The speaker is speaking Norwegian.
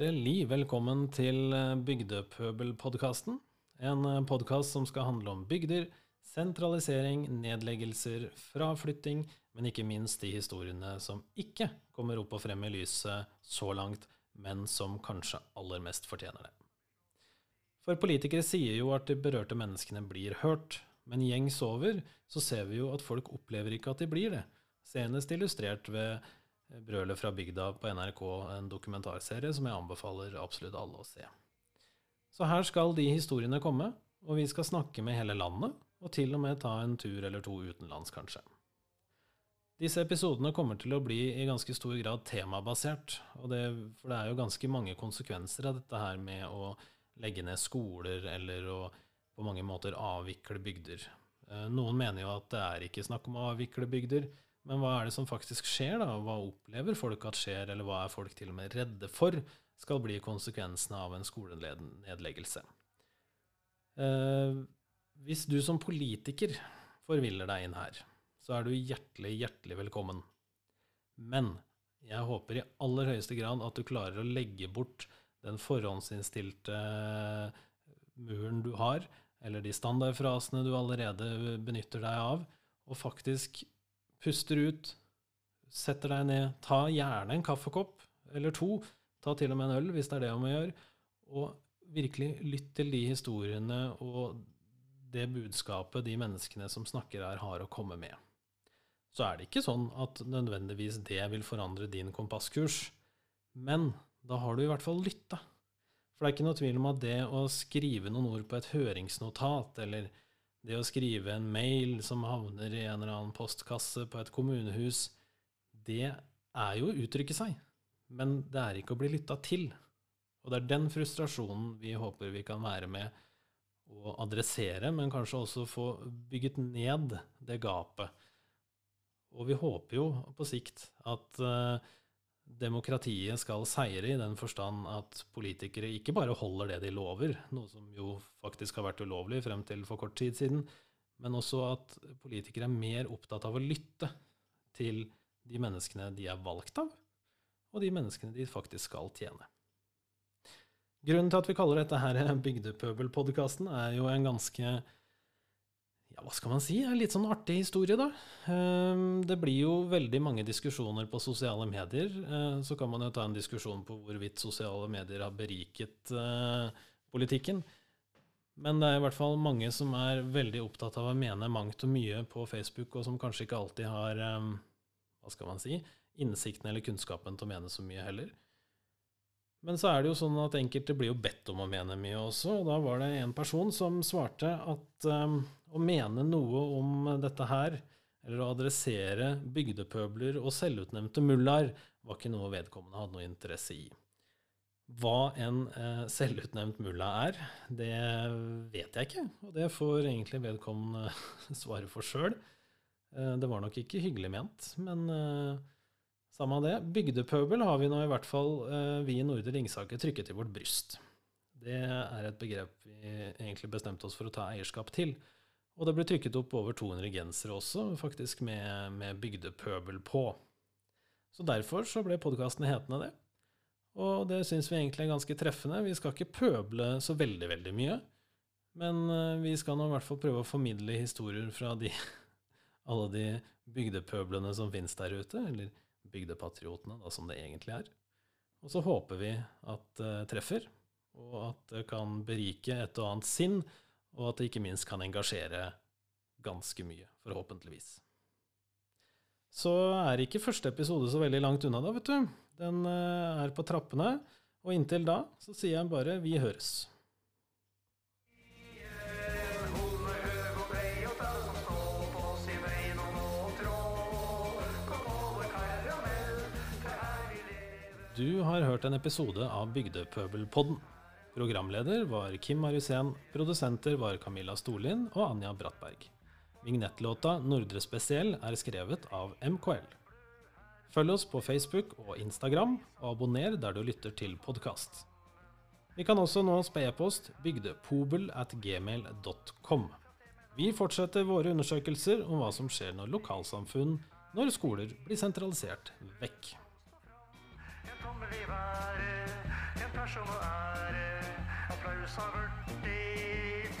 Hjertelig velkommen til Bygdepøbelpodkasten. En podkast som skal handle om bygder, sentralisering, nedleggelser, fraflytting, men ikke minst de historiene som ikke kommer opp og frem i lyset så langt, men som kanskje aller mest fortjener det. For politikere sier jo at de berørte menneskene blir hørt, men gjengs over så ser vi jo at folk opplever ikke at de blir det. Senest illustrert ved Brølet fra bygda på NRK, en dokumentarserie som jeg anbefaler absolutt alle å se. Så her skal de historiene komme, og vi skal snakke med hele landet, og til og med ta en tur eller to utenlands, kanskje. Disse episodene kommer til å bli i ganske stor grad temabasert, det, for det er jo ganske mange konsekvenser av dette her med å legge ned skoler eller å på mange måter avvikle bygder. Eh, noen mener jo at det er ikke snakk om å avvikle bygder, men hva er det som faktisk skjer, da? Hva opplever folk at skjer, eller hva er folk til og med redde for skal bli konsekvensene av en skolenedleggelse? Eh, hvis du som politiker forviller deg inn her, så er du hjertelig, hjertelig velkommen. Men jeg håper i aller høyeste grad at du klarer å legge bort den forhåndsinnstilte muren du har, eller de standardfrasene du allerede benytter deg av, og faktisk puster ut, setter deg ned, ta gjerne en kaffekopp eller to, ta til og med en øl hvis det er det man gjøre, og virkelig lytt til de historiene og det budskapet de menneskene som snakker her, har å komme med. Så er det ikke sånn at nødvendigvis det vil forandre din kompasskurs, men da har du i hvert fall lytta. For det er ikke noe tvil om at det å skrive noen ord på et høringsnotat, eller det å skrive en mail som havner i en eller annen postkasse på et kommunehus, det er jo å uttrykke seg, men det er ikke å bli lytta til. Og det er den frustrasjonen vi håper vi kan være med å adressere, men kanskje også få bygget ned det gapet. Og vi håper jo på sikt at uh, demokratiet skal seire i den forstand at politikere ikke bare holder det de lover, noe som jo faktisk har vært ulovlig frem til for kort tid siden, men også at politikere er mer opptatt av å lytte til de menneskene de er valgt av, og de menneskene de faktisk skal tjene. Grunnen til at vi kaller dette her Bygdepøbelpodkasten, er jo en ganske ja, hva skal man si? En litt sånn artig historie, da. Ehm, det blir jo veldig mange diskusjoner på sosiale medier. Eh, så kan man jo ta en diskusjon på hvorvidt sosiale medier har beriket eh, politikken. Men det er i hvert fall mange som er veldig opptatt av å mene mangt og mye på Facebook, og som kanskje ikke alltid har ehm, hva skal man si, innsikten eller kunnskapen til å mene så mye heller. Men så er det jo sånn at enkelte blir jo bedt om å mene mye også, og da var det en person som svarte at um, å mene noe om dette her, eller å adressere bygdepøbler og selvutnevnte mullaer, var ikke noe vedkommende hadde noe interesse i. Hva en eh, selvutnevnt mulla er, det vet jeg ikke, og det får egentlig vedkommende svare for sjøl. Eh, det var nok ikke hyggelig ment, men eh, samme det. Bygdepøbel har vi nå i hvert fall, eh, vi i Nordre Ringsaker, trykket i vårt bryst. Det er et begrep vi egentlig bestemte oss for å ta eierskap til. Og det ble trykket opp over 200 gensere også, faktisk med, med bygdepøbel på. Så derfor så ble podkasten hetende det. Og det syns vi egentlig er ganske treffende. Vi skal ikke pøble så veldig, veldig mye. Men eh, vi skal nå i hvert fall prøve å formidle historier fra de, alle de bygdepøblene som finnes der ute. eller bygdepatriotene, da, som det egentlig er. Og så håper vi at det treffer, og at det kan berike et og annet sinn, og at det ikke minst kan engasjere ganske mye, forhåpentligvis. Så er ikke første episode så veldig langt unna, da, vet du. Den eh, er på trappene, og inntil da så sier jeg bare vi høres. Du har hørt en episode av Bygdepøbelpodden. Programleder var Kim Marusen, produsenter var Camilla Storlin og Anja Brattberg. Vignettlåta 'Nordre Spesiell' er skrevet av MKL. Følg oss på Facebook og Instagram, og abonner der du lytter til podkast. Vi kan også nå på e-post bygdepobel at gmail.com. Vi fortsetter våre undersøkelser om hva som skjer når lokalsamfunn, når skoler blir sentralisert vekk. En være. En person å er applaus har blitt